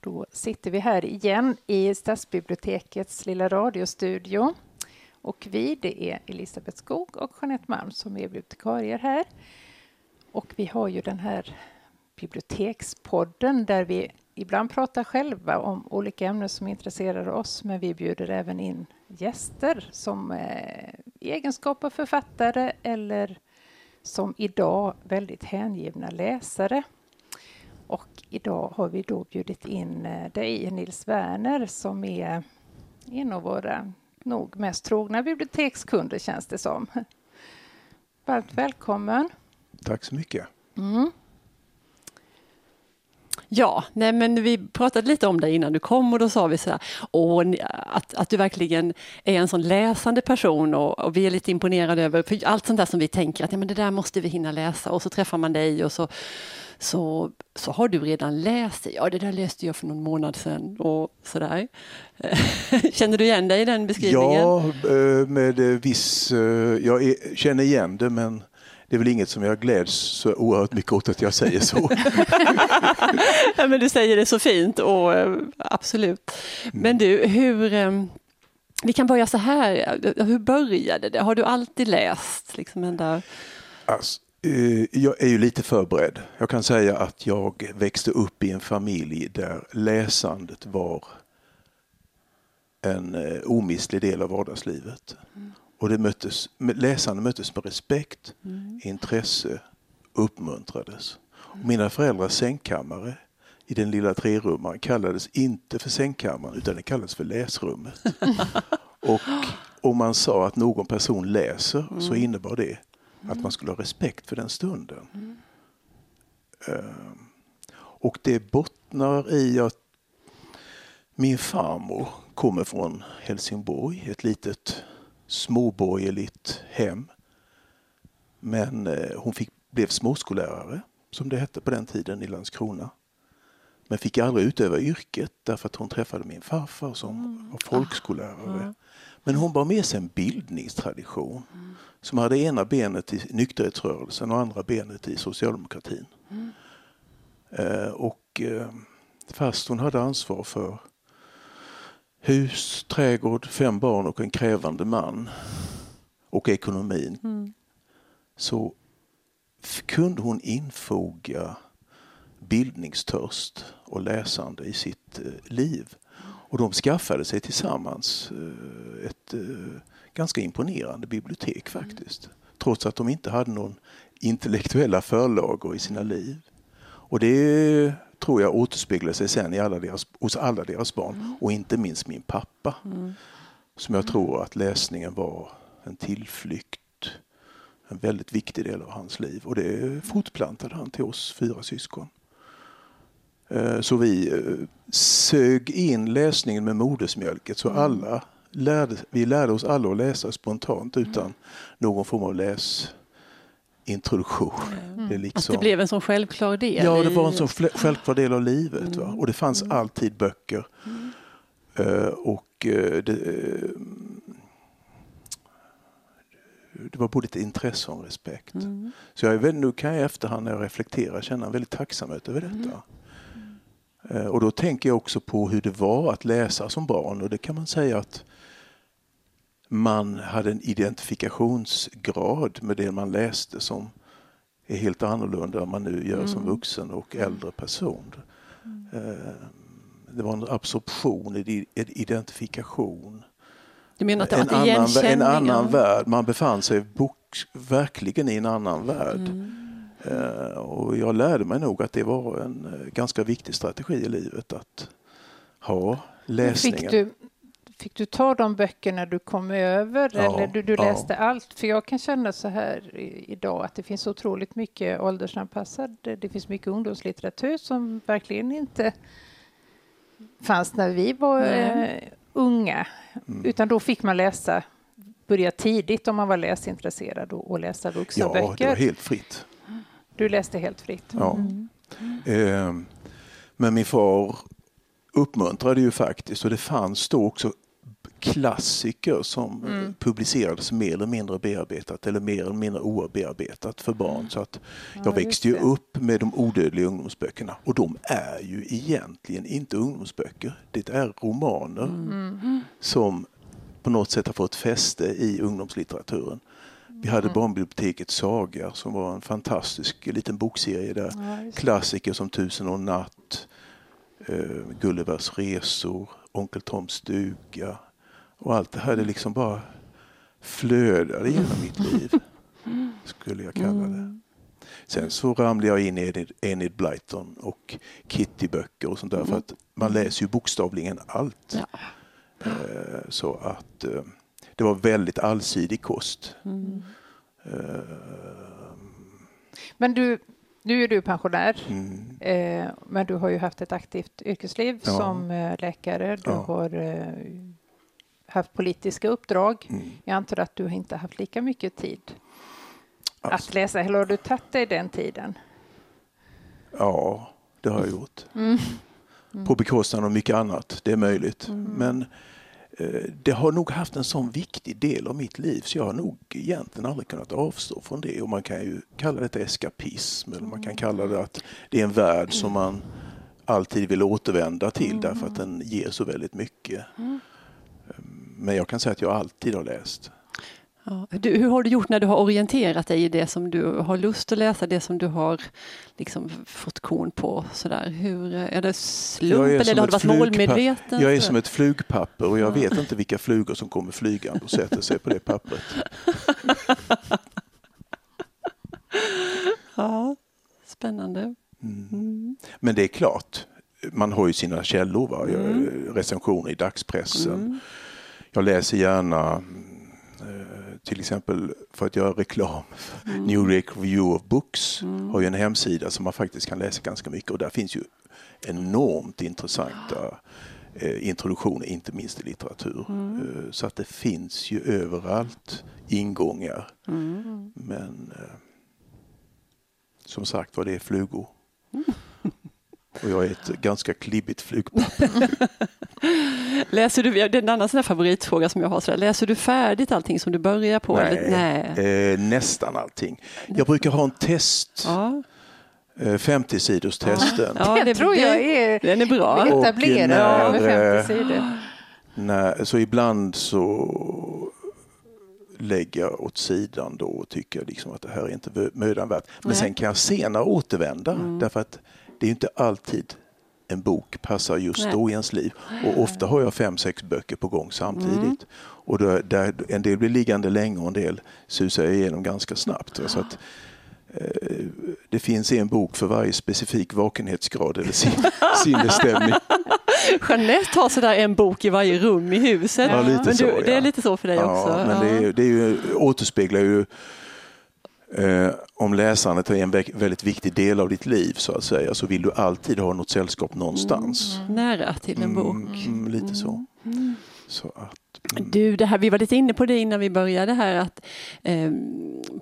Då sitter vi här igen i Stadsbibliotekets lilla radiostudio. Och vi, det är Elisabeth Skog och Jeanette Malm som är bibliotekarier här. Och vi har ju den här bibliotekspodden där vi ibland pratar själva om olika ämnen som intresserar oss, men vi bjuder även in gäster som eh, i egenskap av författare eller som idag väldigt hängivna läsare. Och idag har vi då bjudit in eh, dig, Nils Werner, som är en av våra nog mest trogna bibliotekskunder, känns det som. Varmt välkommen. Tack så mycket. Mm. Ja, nej men vi pratade lite om det innan du kom och då sa vi så här, åh, att, att du verkligen är en sån läsande person och, och, vi är lite imponerade över för allt sånt där som vi tänker att ja, men det där måste vi hinna läsa och så träffar man dig och så, så, så har du redan läst det. Ja, det där läste jag för någon månad sedan och sådär. Känner du igen dig i den beskrivningen? Ja, eh, med viss... Eh, jag känner igen det men det är väl inget som jag gläds så oerhört mycket åt att jag säger så. ja, men du säger det så fint och eh, absolut. Mm. Men du, hur... Eh, vi kan börja så här. Hur började det? Har du alltid läst? Liksom ända... Alltså, eh, jag är ju lite förberedd. Jag kan säga att jag växte upp i en familj där läsandet var en omistlig del av vardagslivet. Mm. Och det möttes, läsande möttes med respekt, mm. intresse, uppmuntrades. Och mina föräldrars sängkammare i den lilla trerummaren kallades inte för sängkammaren utan det kallades för läsrummet. och om man sa att någon person läser mm. så innebar det att man skulle ha respekt för den stunden. Mm. Uh, och det bottnar i att min farmor kommer från Helsingborg, ett litet småborgerligt hem. Men eh, hon fick, blev småskollärare, som det hette på den tiden i Landskrona. Men fick aldrig utöva yrket därför att hon träffade min farfar som mm. var folkskollärare. Men hon bar med sig en bildningstradition mm. som hade ena benet i nykterhetsrörelsen och andra benet i socialdemokratin. Mm. Eh, och eh, fast hon hade ansvar för hus, trädgård, fem barn och en krävande man och ekonomin mm. så kunde hon infoga bildningstörst och läsande i sitt eh, liv. Och de skaffade sig tillsammans eh, ett eh, ganska imponerande bibliotek faktiskt. Mm. Trots att de inte hade någon intellektuella förlagor i sina liv. Och det tror jag återspeglar sig sen i alla deras, hos alla deras barn mm. och inte minst min pappa. Mm. Som jag tror att läsningen var en tillflykt, en väldigt viktig del av hans liv och det fortplantade han till oss fyra syskon. Eh, så vi eh, sög in läsningen med modersmjölket så mm. alla lärde, vi lärde oss alla att läsa spontant utan mm. någon form av läs introduktion. Mm. Det liksom... Att det blev en sån självklar del? Ja, det var en sån självklar del av livet. Mm. Va? Och det fanns mm. alltid böcker. Uh, och uh, det, uh, det var både ett intresse och en respekt. Mm. Så jag är, nu kan jag i efterhand när jag reflekterar känna en väldigt tacksamhet över detta. Mm. Och då tänker jag också på hur det var att läsa som barn och det kan man säga att man hade en identifikationsgrad med det man läste som är helt annorlunda än man nu gör mm. som vuxen och äldre person. Mm. Det var en absorption, en identifikation. Du menar att det en, annan, en annan värld. Man befann sig bok, verkligen i en annan värld. Mm. Uh, och jag lärde mig nog att det var en uh, ganska viktig strategi i livet att ha läsningen. Fick du, Fick du ta de böckerna du kom över ja, eller du, du läste ja. allt? För jag kan känna så här idag att det finns otroligt mycket åldersanpassad, det finns mycket ungdomslitteratur som verkligen inte fanns när vi var mm. eh, unga. Mm. Utan då fick man läsa, börja tidigt om man var läsintresserad och, och läsa vuxenböcker. Ja, det var helt fritt. Du läste helt fritt? Ja. Mm. Eh, men min far uppmuntrade ju faktiskt och det fanns då också klassiker som mm. publicerades mer eller mindre bearbetat eller mer eller mindre obearbetat för barn. Mm. Så att jag ja, växte ju upp med de odödliga ungdomsböckerna och de är ju egentligen inte ungdomsböcker. Det är romaner mm. som på något sätt har fått fäste i ungdomslitteraturen. Vi hade mm. barnbiblioteket Saga som var en fantastisk liten bokserie där. Ja, Klassiker som Tusen och natt, uh, Gullivers resor, Onkel Toms stuga och allt det här det liksom bara flödade genom mitt liv. Skulle jag kalla det. Mm. Sen så ramlade jag in i Enid Blyton och Kitty-böcker och sånt där för att man läser ju bokstavligen allt. Ja. Uh, så att uh, det var väldigt allsidig kost. Mm. Uh, men du, nu är du pensionär, mm. eh, men du har ju haft ett aktivt yrkesliv ja. som eh, läkare. Du ja. har eh, haft politiska uppdrag. Mm. Jag antar att du inte haft lika mycket tid alltså. att läsa. Eller har du tagit dig den tiden? Ja, det har jag gjort. Mm. På bekostnad av mycket annat, det är möjligt. Mm. Men det har nog haft en sån viktig del av mitt liv så jag har nog egentligen aldrig kunnat avstå från det. Och man kan ju kalla det eskapism eller man kan kalla det att det är en värld som man alltid vill återvända till mm. därför att den ger så väldigt mycket. Mm. Men jag kan säga att jag alltid har läst. Ja. Du, hur har du gjort när du har orienterat dig i det som du har lust att läsa, det som du har liksom fått korn på? Sådär. Hur, är det slump eller har du varit målmedveten? Jag är som ett flugpapper och jag ja. vet inte vilka flugor som kommer flygande och sätter sig på det pappret. ja, spännande. Mm. Mm. Men det är klart, man har ju sina källor, va? Mm. recensioner i dagspressen. Mm. Jag läser gärna till exempel för att göra reklam. Mm. New Review of Books mm. har ju en hemsida som man faktiskt kan läsa ganska mycket och där finns ju enormt intressanta eh, introduktioner, inte minst i litteratur. Mm. Eh, så att det finns ju överallt ingångar. Mm. Men eh, som sagt var, det är flugor. Och jag är ett ganska klibbigt flugpapper. Läser du, det är en annan sån favoritfråga som jag har. Så läser du färdigt allting som du börjar på? Nej, eller? Nej. Eh, nästan allting. Jag brukar ha en test. Ja. 50 eh, sidors testen. Ja, det tror jag är, den är bra. etablerad med 50 sidor. När, så ibland så lägger jag åt sidan då och tycker liksom att det här är inte mödan värt. Men Nej. sen kan jag senare återvända mm. därför att det är inte alltid en bok passar just Nej. då i ens liv. Och ofta har jag fem, sex böcker på gång samtidigt. Mm. Och då, där, en del blir liggande länge och en del susar jag igenom ganska snabbt. Så att, eh, det finns en bok för varje specifik vakenhetsgrad eller sin, sinnesstämning. Jeanette har sådär en bok i varje rum i huset. Ja, men du, så, det är lite så för dig ja, också. Men det, är, det är ju, återspeglar ju Eh, om läsandet är en väldigt viktig del av ditt liv så att säga så vill du alltid ha något sällskap någonstans. Mm. Nära till en bok. Mm, mm lite så. Mm. så att, mm. Du, det här, vi var lite inne på det innan vi började här. Att, eh,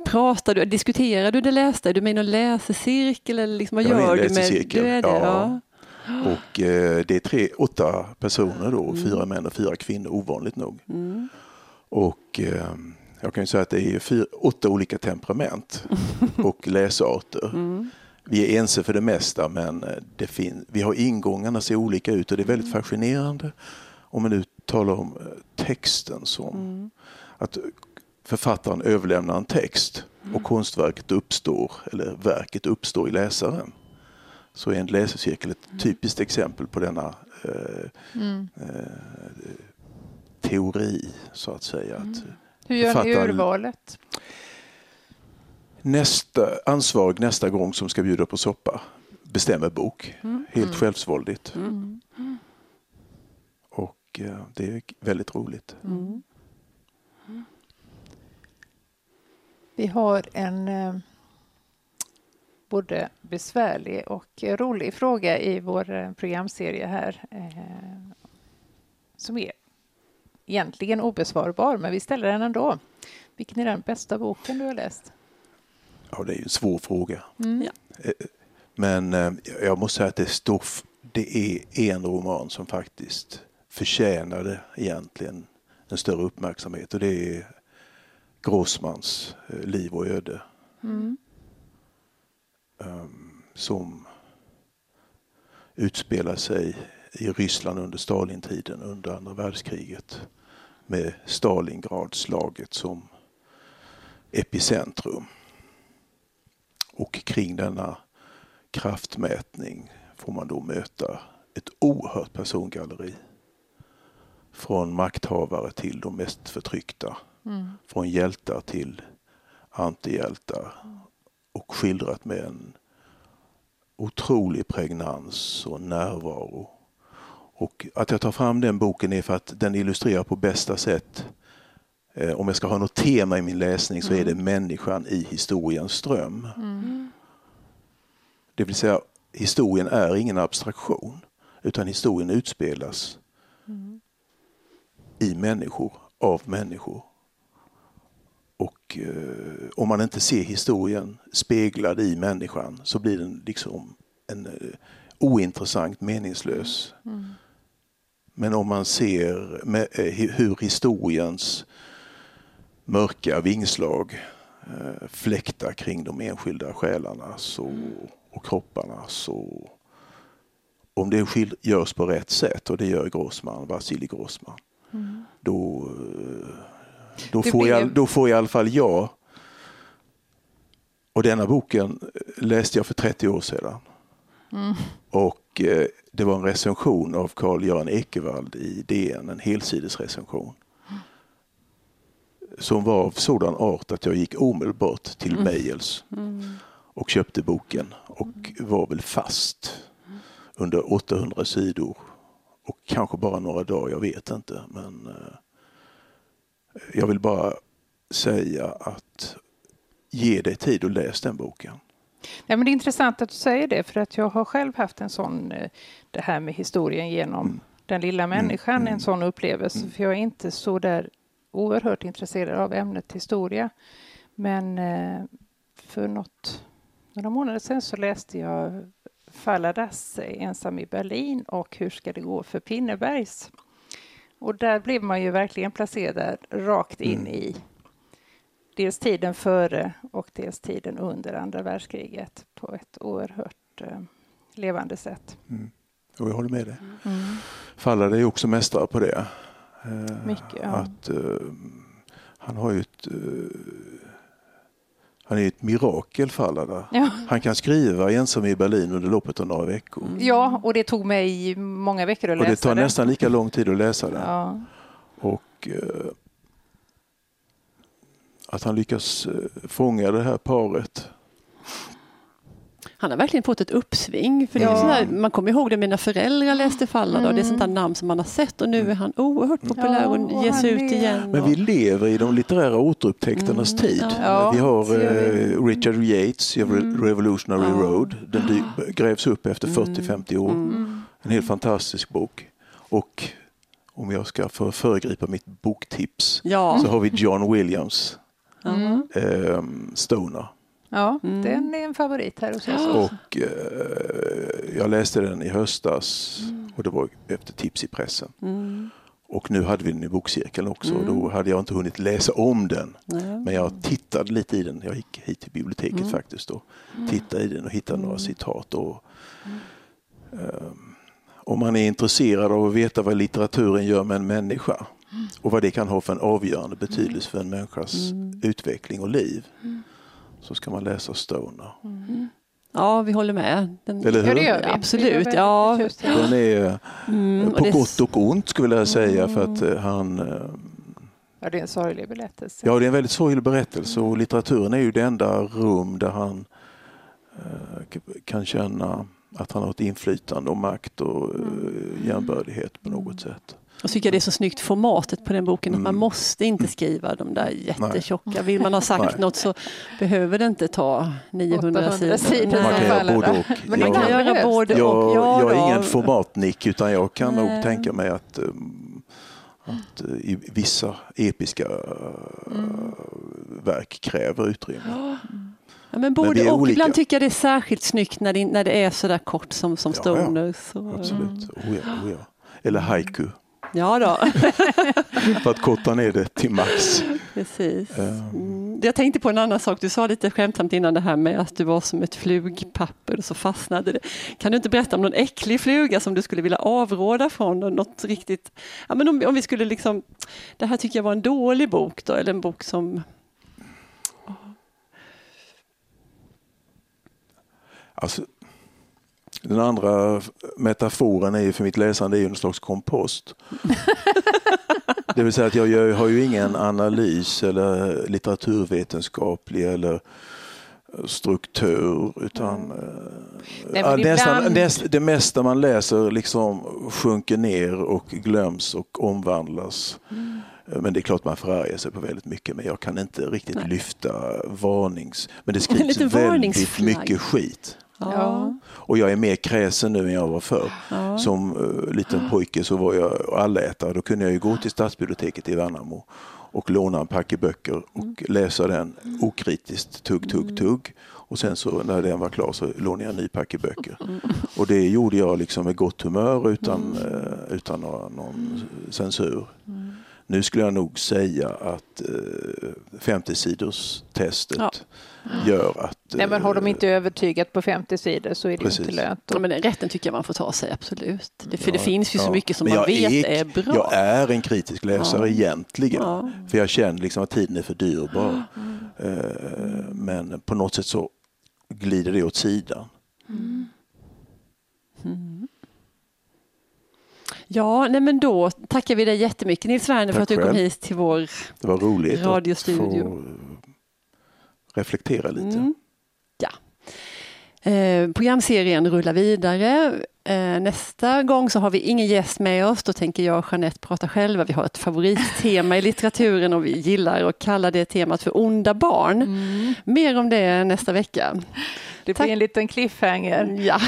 pratar du, diskuterar du det lästa? Är du med i någon läsecirkel? Eller liksom, vad jag gör du med du är det? Ja. ja. Och eh, det är tre, åtta personer då, mm. fyra män och fyra kvinnor ovanligt nog. Och eh, jag kan ju säga att det är fyra, åtta olika temperament och läsarter. Mm. Vi är ense för det mesta men eh, det fin vi har ingångarna ser olika ut och det är väldigt mm. fascinerande. Om man nu talar om eh, texten som mm. att författaren överlämnar en text och mm. konstverket uppstår, eller verket uppstår i läsaren. Så är en läsecirkel ett mm. typiskt exempel på denna eh, mm. eh, teori så att säga. Att, hur gör ni urvalet? Nästa, ansvarig nästa gång som ska bjuda på soppa bestämmer bok. Mm. Helt mm. självsvåldigt. Mm. Och eh, det är väldigt roligt. Mm. Vi har en eh, både besvärlig och rolig fråga i vår eh, programserie här. Som är egentligen obesvarbar, men vi ställer den ändå. Vilken är den bästa boken du har läst? Ja, det är en svår fråga. Mm. Ja. Eh, men eh, jag måste säga att det, står, det är en roman som faktiskt förtjänade egentligen en större uppmärksamhet och det är Grossmans eh, liv och öde. Mm. Um, som utspelar sig i Ryssland under Stalintiden under andra världskriget med Stalingradslaget som epicentrum. Och kring denna kraftmätning får man då möta ett oerhört persongalleri. Från makthavare till de mest förtryckta. Mm. Från hjältar till antihjältar. Och skildrat med en otrolig pregnans och närvaro. Och att jag tar fram den boken är för att den illustrerar på bästa sätt eh, om jag ska ha något tema i min läsning så är det mm. människan i historiens ström. Mm. Det vill säga, historien är ingen abstraktion utan historien utspelas mm. i människor, av människor. Och eh, om man inte ser historien speglad i människan så blir den liksom en eh, ointressant, meningslös. Mm. Men om man ser eh, hur historiens mörka vingslag eh, fläktar kring de enskilda själarna så, och kropparna så om det görs på rätt sätt och det gör Grossman, Vasilij Grossman, mm. då, eh, då, får jag, då får i alla fall jag och denna boken läste jag för 30 år sedan. Mm. Och det var en recension av Carl-Göran Ekevall i DN, en helsidesrecension. Som var av sådan art att jag gick omedelbart till mm. Mejels mm. och köpte boken och var väl fast under 800 sidor och kanske bara några dagar, jag vet inte. Men eh, jag vill bara säga att ge dig tid och läs den boken. Ja, men det är intressant att du säger det, för att jag har själv haft en sån, eh, det här med historien genom mm. den lilla mm. människan, mm. en sån upplevelse. Mm. För jag är inte så där oerhört intresserad av ämnet historia. Men eh, för något, några månader sedan så läste jag Falladas Ensam i Berlin och Hur ska det gå för Pinnebergs? Och där blev man ju verkligen placerad rakt in mm. i dels tiden före och dels tiden under andra världskriget på ett oerhört eh, levande sätt. Mm. Och jag håller med dig. Mm. Fallade är också mästare på det. Eh, Mycket, ja. att, eh, han har ju ett eh, han är ett mirakel Fallada. Ja. Han kan skriva ensam i Berlin under loppet av några veckor. Mm. Ja, och det tog mig många veckor att läsa det. Och det tar nästan lika lång tid att läsa den. Ja. Och eh, att han lyckas eh, fånga det här paret han har verkligen fått ett uppsving. För ja. här, man kommer ihåg det, mina föräldrar läste Fallada mm. och det är sånt där namn som man har sett och nu är han oerhört populär ja, och, och ges ut är... igen. Men vi lever i de litterära återupptäckternas mm. tid. Ja. Vi har eh, Richard Yates, mm. Revolutionary Road. Den grävs upp efter 40-50 mm. år. Mm. En helt fantastisk bok. Och om jag ska för föregripa mitt boktips så har vi John Williams, eh, Stoner. Ja, mm. den är en favorit här hos oss. Och eh, jag läste den i höstas mm. och det var efter tips i pressen. Mm. Och nu hade vi den i bokcirkeln också och då mm. hade jag inte hunnit läsa om den. Men jag tittade lite i den. Jag gick hit till biblioteket mm. faktiskt och tittade i den och hittade några citat. Och, eh, om man är intresserad av att veta vad litteraturen gör med en människa och vad det kan ha för en avgörande betydelse för en människas utveckling och liv så ska man läsa Stoner. Mm. Ja, vi håller med. Den, Eller hur? Ja, Absolut. Ja. Den är mm, på gott och ont skulle jag säga för att eh, han eh, Ja, det är en sorglig berättelse. Ja, det är en väldigt sorglig berättelse och litteraturen är ju det enda rum där han eh, kan känna att han har ett inflytande och makt och mm. jämbördighet på något sätt. Och tycker det är så snyggt formatet på den boken att man mm. måste inte skriva de där jättetjocka. Vill man ha sagt Nej. något så behöver det inte ta 900 sidor. sidor. Man kan göra både och. Men man kan göra både jag, och. Ja, jag är ingen formatnick utan jag kan Nej. nog tänka mig att um, att uh, i vissa episka uh, mm. verk kräver utrymme. Ja, men både men och. Ibland tycker jag det är särskilt snyggt när det, när det är så där kort som, som Stoner. Ja, ja. Absolut. Oh ja, oh ja. Eller haiku. Ja då. för att korta ner det till max. Precis. Mm. Jag tänkte på en annan sak. Du sa lite skämtsamt innan det här med att du var som ett flugpapper och så fastnade det. Kan du inte berätta om någon äcklig fluga som du skulle vilja avråda från? Något riktigt, ja, men om, om vi skulle liksom, det här tycker jag var en dålig bok då, eller en bok som Alltså, den andra metaforen är för mitt läsande är ju en slags kompost. Det vill säga att jag har ju ingen analys eller litteraturvetenskaplig eller struktur utan eh, Nej, nästan, ibland- näst, det mesta man läser liksom sjunker ner och glöms och omvandlas. Mm. Men det är klart man förargar sig på väldigt mycket men jag kan inte riktigt Nej. lyfta varnings... Men det skrivs väldigt mycket skit. Ja. Och jag är mer kräsen nu än jag var förr. Ja. Som uh, liten pojke så var jag allätare. Då kunde jag ju gå till stadsbiblioteket i Värnamo och låna en packe böcker och Mm. läsa den okritiskt, tugg, tugg, tugg. Och sen så när den var klar så lånade jag en ny packe böcker. Mm. Och det gjorde jag liksom med gott humör utan, eh, utan några, någon censur. Mm. Nu skulle jag nog säga att uh, 50 sidors testet Ja. gör att... Nej, men har de eh, inte övertygat på 50 sidor så är det Precis. inte lönt. Ja, men den rätten tycker jag man får ta sig, absolut. Det, för det Ja, finns ju så ja. mycket som Men man vet är- är bra. Jag är en kritisk läsare Ja. egentligen. Ja. För jag känner liksom att tiden är för dyrbar. Eh, Men på något sätt så glider det åt sidan. Ja, nej men då tackar vi dig jättemycket Nils Werner för att du kom hit till vår... Det var roligt Radiostudio. att få reflektera lite. Mm. Eh, programserien rullar vidare. Eh, nästa gång så har vi ingen gäst med oss. Då tänker jag och Jeanette prata själva. Vi har ett favorittema i litteraturen och vi gillar att kalla det temat för onda barn. Mm. Mer om det nästa vecka. Det Tack. blir en liten cliffhanger. Ja.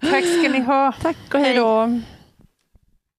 Tack ska ni ha. Tack och hej då.